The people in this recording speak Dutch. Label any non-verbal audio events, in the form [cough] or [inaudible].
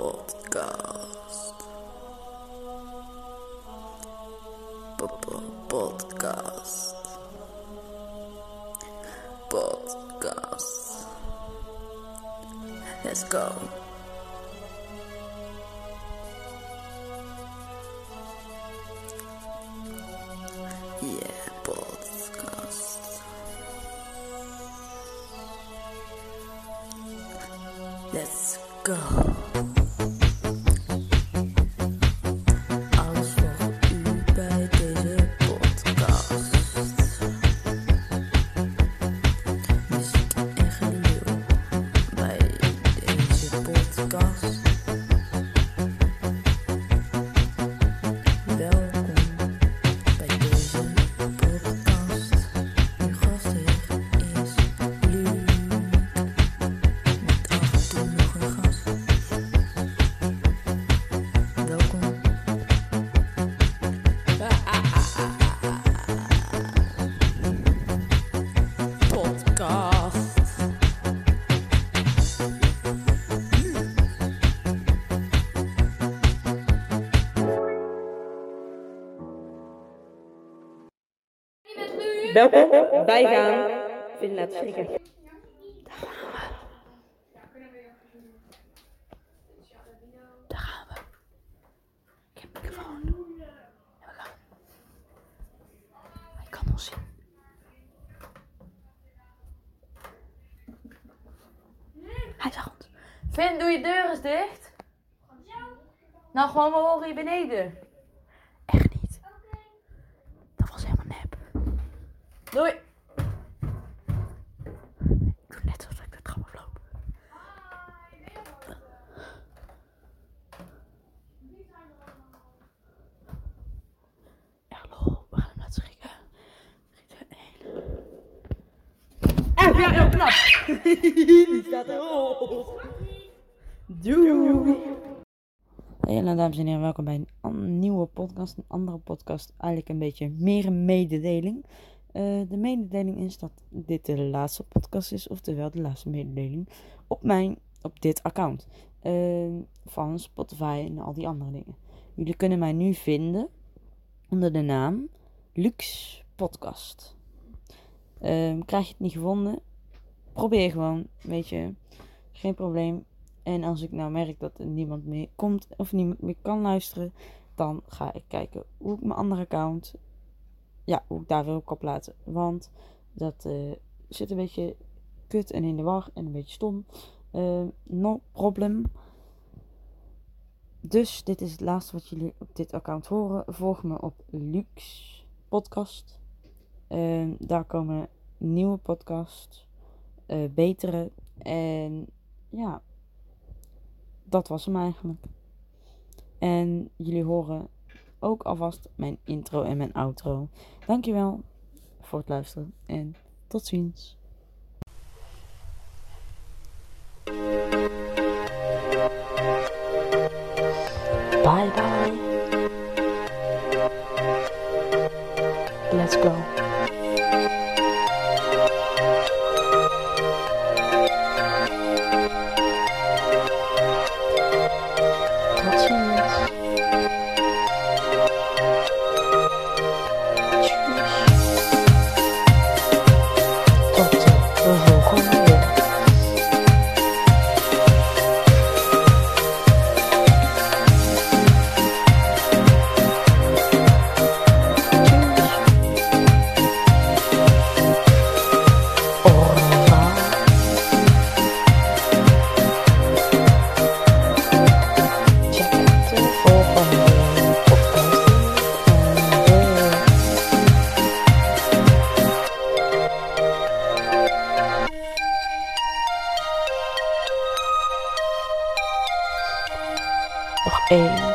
Podcast. Podcast. Podcast. Let's go. Welkom, wij gaan laten schrikken. Daar gaan we. Ik heb een microfoon. En we gaan. Hij kan ons zien. Hij zag ons. Vin, doe je deur eens dicht. Nou, gewoon we horen hier beneden. Echt niet. Dat was helemaal nep. Doei. Ik doe net alsof ik de trap afloop. Ja, lol. We gaan hem laten schrikken. Echt, ja, heel knap. [laughs] Die staat erop. Doei. Nou, dames en heren, welkom bij een nieuwe podcast. Een andere podcast, eigenlijk een beetje meer een mededeling. Eh, de mededeling is dat dit de laatste podcast is, oftewel de laatste mededeling op mijn, op dit account. Eh, van Spotify en al die andere dingen. Jullie kunnen mij nu vinden onder de naam Lux Podcast. Ehm, krijg je het niet gevonden? Probeer gewoon, weet je, geen probleem. En als ik nou merk dat er niemand meer komt of niemand meer kan luisteren, dan ga ik kijken hoe ik mijn andere account, ja, hoe ik daar weer op kan. Want dat eh, zit een beetje kut en in de war en een beetje stom. Eh, no problem. Dus dit is het laatste wat jullie op dit account horen. Volg me op Lux Podcast. Eh, daar komen nieuwe podcasts, betere. En ja, dat was hem eigenlijk. En jullie horen ook alvast mijn intro en mijn outro. Dankjewel voor het luisteren en tot ziens. Bye bye. Let's go. A.